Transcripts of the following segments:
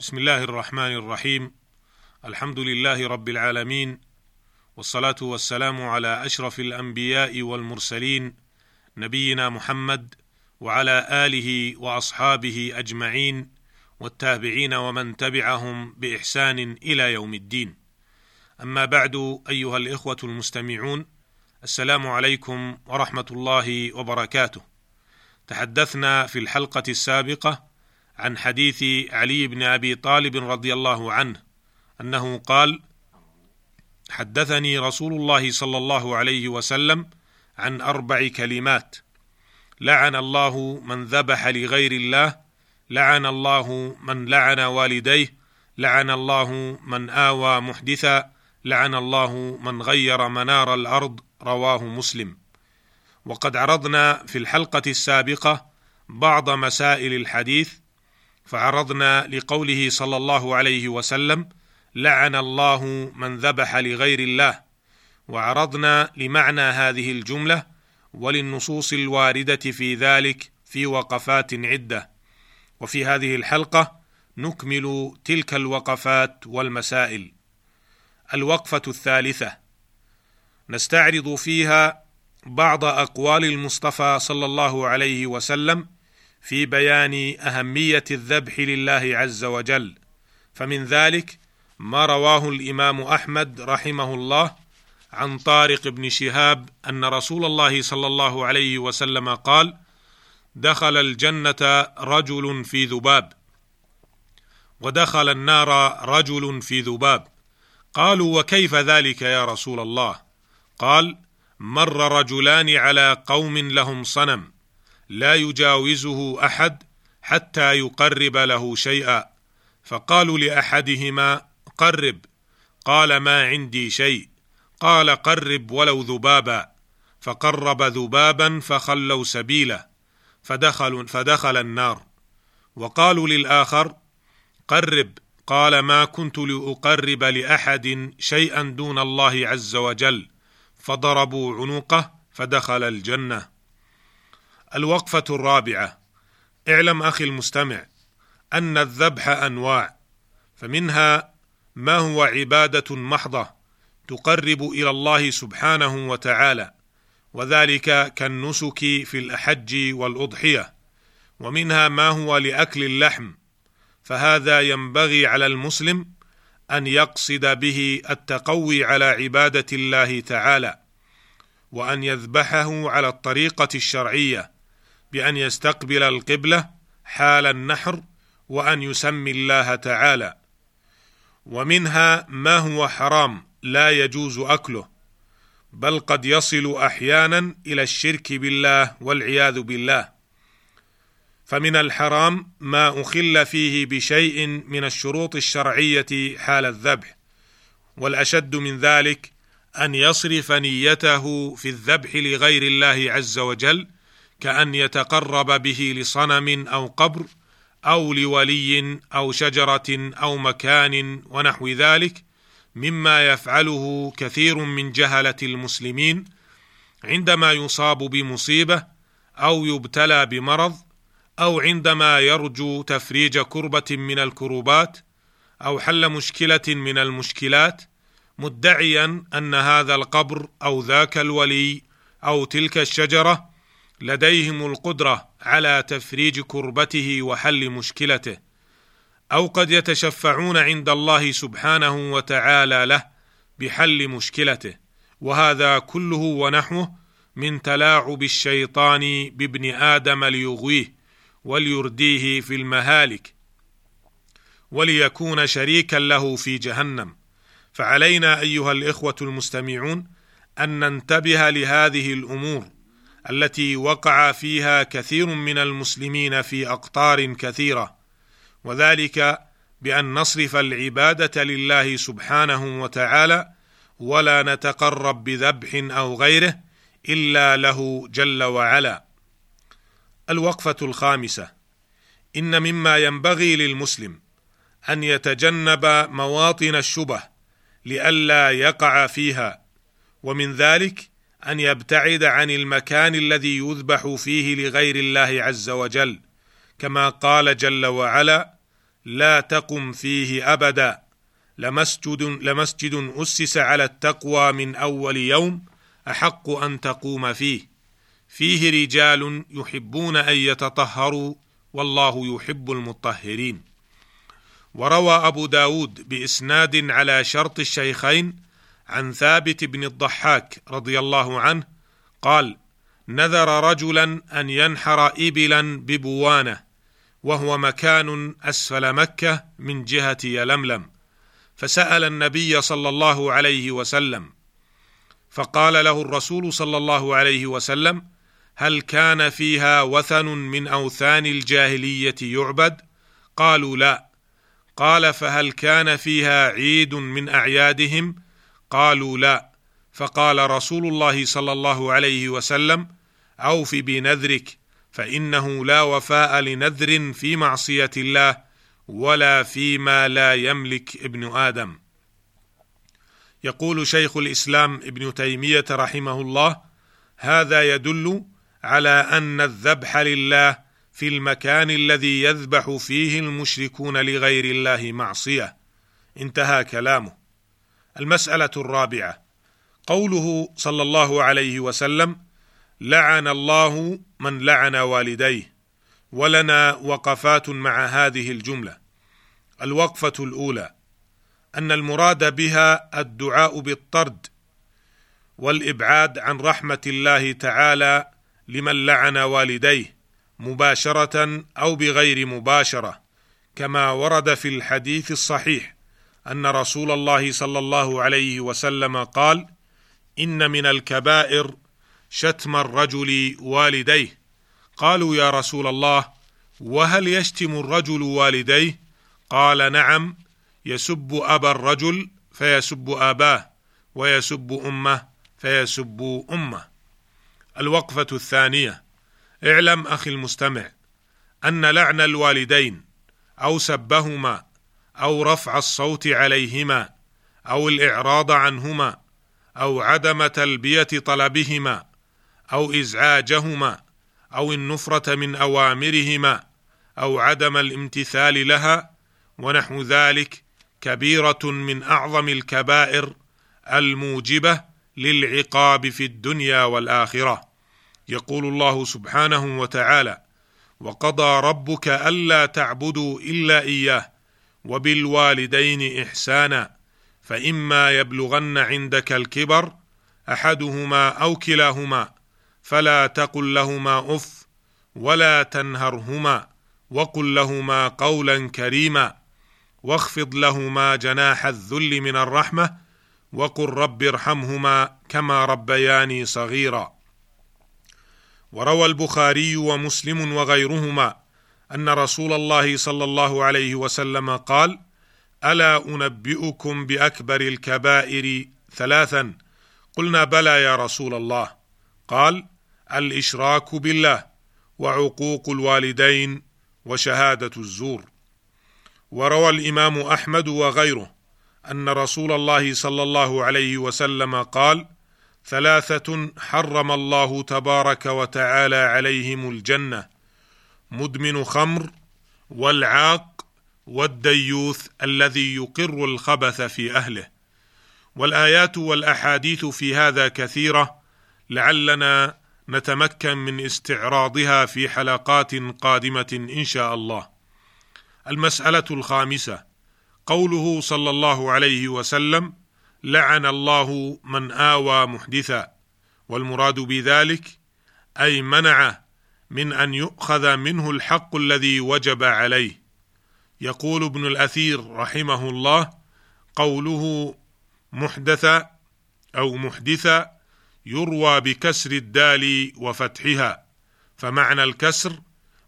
بسم الله الرحمن الرحيم. الحمد لله رب العالمين والصلاة والسلام على أشرف الأنبياء والمرسلين نبينا محمد وعلى آله وأصحابه أجمعين والتابعين ومن تبعهم بإحسان إلى يوم الدين. أما بعد أيها الإخوة المستمعون السلام عليكم ورحمة الله وبركاته. تحدثنا في الحلقة السابقة عن حديث علي بن أبي طالب رضي الله عنه أنه قال حدثني رسول الله صلى الله عليه وسلم عن أربع كلمات. لعن الله من ذبح لغير الله لعن الله من لعن والديه لعن الله من آوى محدثا لعن الله من غير منار الأرض رواه مسلم. وقد عرضنا في الحلقة السابقة بعض مسائل الحديث فعرضنا لقوله صلى الله عليه وسلم لعن الله من ذبح لغير الله. وعرضنا لمعنى هذه الجملة وللنصوص الواردة في ذلك في وقفات عدة. وفي هذه الحلقة نكمل تلك الوقفات والمسائل. الوقفة الثالثة. نستعرض فيها بعض أقوال المصطفى صلى الله عليه وسلم في بيان أهمية الذبح لله عز وجل. فمن ذلك ما رواه الإمام أحمد رحمه الله عن طارق بن شهاب أن رسول الله صلى الله عليه وسلم قال دخل الجنة رجل في ذباب ودخل النار رجل في ذباب. قالوا وكيف ذلك يا رسول الله؟ قال مر رجلان على قوم لهم صنم. لا يجاوزه أحد حتى يقرب له شيئا. فقالوا لأحدهما قرب. قال ما عندي شيء. قال قرب ولو ذبابا. فقرب ذبابا فخلوا سبيله. فدخلوا فدخل النار. وقالوا للآخر قرب. قال ما كنت لأقرب لأحد شيئا دون الله عز وجل. فضربوا عنقه فدخل الجنة. الوقفة الرابعة. اعلم أخي المستمع أن الذبح أنواع فمنها ما هو عبادة محضة تقرب إلى الله سبحانه وتعالى وذلك كالنسك في الأحج والأضحية ومنها ما هو لأكل اللحم فهذا ينبغي على المسلم أن يقصد به التقوي على عبادة الله تعالى وأن يذبحه على الطريقة الشرعية بأن يستقبل القبلة حال النحر وأن يسمي الله تعالى. ومنها ما هو حرام لا يجوز أكله بل قد يصل أحيانا إلى الشرك بالله والعياذ بالله. فمن الحرام ما أخل فيه بشيء من الشروط الشرعية حال الذبح والأشد من ذلك أن يصرف نيته في الذبح لغير الله عز وجل كأن يتقرب به لصنم أو قبر أو لولي أو شجرة أو مكان ونحو ذلك مما يفعله كثير من جهلة المسلمين عندما يصاب بمصيبة أو يبتلى بمرض أو عندما يرجو تفريج كربة من الكروبات أو حل مشكلة من المشكلات مدعيا أن هذا القبر أو ذاك الولي أو تلك الشجرة لديهم القدرة على تفريج كربته وحل مشكلته أو قد يتشفعون عند الله سبحانه وتعالى له بحل مشكلته. وهذا كله ونحوه من تلاعب الشيطان بابن آدم ليغويه وليرديه في المهالك وليكون شريكا له في جهنم. فعلينا أيها الإخوة المستمعون أن ننتبه لهذه الأمور. التي وقع فيها كثير من المسلمين في أقطار كثيرة وذلك بأن نصرف العبادة لله سبحانه وتعالى ولا نتقرب بذبح أو غيره إلا له جل وعلا. الوقفة الخامسة إن مما ينبغي للمسلم أن يتجنب مواطن الشبه لئلا يقع فيها ومن ذلك أن يبتعد عن المكان الذي يذبح فيه لغير الله عز وجل كما قال جل وعلا لا تقم فيه أبدا لمسجد لمسجد أسس على التقوى من أول يوم أحق أن تقوم فيه فيه رجال يحبون أن يتطهروا والله يحب المطهرين. وروى أبو داود بإسناد على شرط الشيخين عن ثابت بن الضحاك رضي الله عنه قال نذر رجلا أن ينحر ابلا ببوانة وهو مكان أسفل مكة من جهة يلملم. فسأل النبي صلى الله عليه وسلم فقال له الرسول صلى الله عليه وسلم هل كان فيها وثن من أوثان الجاهلية يعبد؟ قالوا لا. قال فهل كان فيها عيد من أعيادهم؟ قالوا لا. فقال رسول الله صلى الله عليه وسلم أوف بنذرك فإنه لا وفاء لنذر في معصية الله ولا فيما لا يملك ابن آدم. يقول شيخ الإسلام ابن تيمية رحمه الله هذا يدل على أن الذبح لله في المكان الذي يذبح فيه المشركون لغير الله معصية. انتهى كلامه. المسألة الرابعة. قوله صلى الله عليه وسلم لعن الله من لعن والديه ولنا وقفات مع هذه الجملة. الوقفة الأولى أن المراد بها الدعاء بالطرد والإبعاد عن رحمة الله تعالى لمن لعن والديه مباشرة أو بغير مباشرة كما ورد في الحديث الصحيح. أن رسول الله صلى الله عليه وسلم قال إن من الكبائر شتم الرجل والديه. قالوا يا رسول الله وهل يشتم الرجل والديه؟ قال نعم يسب أبا الرجل فيسب أباه ويسب أمه فيسب أمه. الوقفة الثانية. اعلم أخي المستمع أن لعن الوالدين أو سبهما أو رفع الصوت عليهما أو الإعراض عنهما أو عدم تلبية طلبهما أو إزعاجهما أو النفرة من أوامرهما أو عدم الامتثال لها ونحو ذلك كبيرة من أعظم الكبائر الموجبة للعقاب في الدنيا والآخرة. يقول الله سبحانه وتعالى وقضى ربك ألا تعبدوا إلا إياه وبالوالدين إحسانا فإما يبلغن عندك الكبر أحدهما أو كلاهما فلا تقل لهما أف ولا تنهرهما وقل لهما قولا كريما واخفض لهما جناح الذل من الرحمة وقل رب ارحمهما كما ربياني صغيرا. وروى البخاري ومسلم وغيرهما أن رسول الله صلى الله عليه وسلم قال ألا أنبئكم بأكبر الكبائر ثلاثا؟ قلنا بلى يا رسول الله. قال الإشراك بالله وعقوق الوالدين وشهادة الزور. وروى الإمام أحمد وغيره أن رسول الله صلى الله عليه وسلم قال ثلاثة حرم الله تبارك وتعالى عليهم الجنة مدمن خمر والعاق والديوث الذي يقر الخبث في أهله. والآيات والأحاديث في هذا كثيرة لعلنا نتمكن من استعراضها في حلقات قادمة إن شاء الله. المسألة الخامسة قوله صلى الله عليه وسلم لعن الله من آوى محدثا والمراد بذلك أي منعه من أن يؤخذ منه الحق الذي وجب عليه. يقول ابن الأثير رحمه الله قوله محدث أو محدثا يروى بكسر الدال وفتحها فمعنى الكسر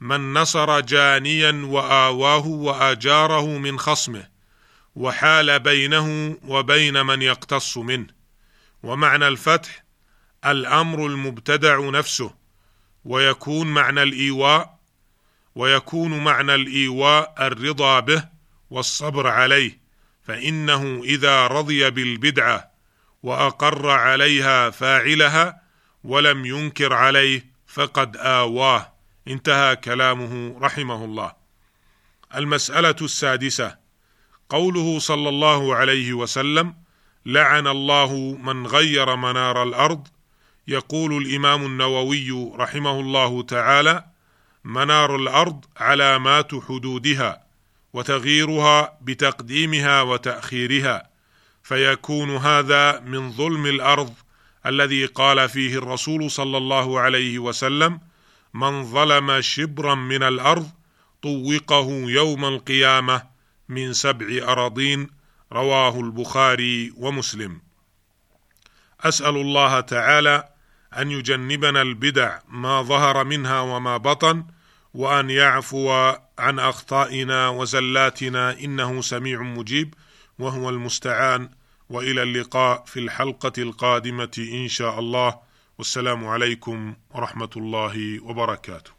من نصر جانيا وآواه وآجاره من خصمه وحال بينه وبين من يقتص منه. ومعنى الفتح الأمر المبتدع نفسه. ويكون معنى الإيواء ويكون معنى الإيواء الرضا به والصبر عليه فإنه إذا رضي بالبدعة وأقر عليها فاعلها ولم ينكر عليه فقد آواه. انتهى كلامه رحمه الله. المسألة السادسة. قوله صلى الله عليه وسلم لعن الله من غير منار الأرض يقول الإمام النووي رحمه الله تعالى منار الأرض علامات حدودها وتغييرها بتقديمها وتأخيرها فيكون هذا من ظلم الأرض الذي قال فيه الرسول صلى الله عليه وسلم من ظلم شبرا من الأرض طوقه يوم القيامة من سبع أراضين رواه البخاري ومسلم. أسأل الله تعالى أن يجنبنا البدع ما ظهر منها وما بطن وأن يعفو عن أخطائنا وزلاتنا إنه سميع مجيب وهو المستعان. وإلى اللقاء في الحلقة القادمة إن شاء الله. والسلام عليكم ورحمة الله وبركاته.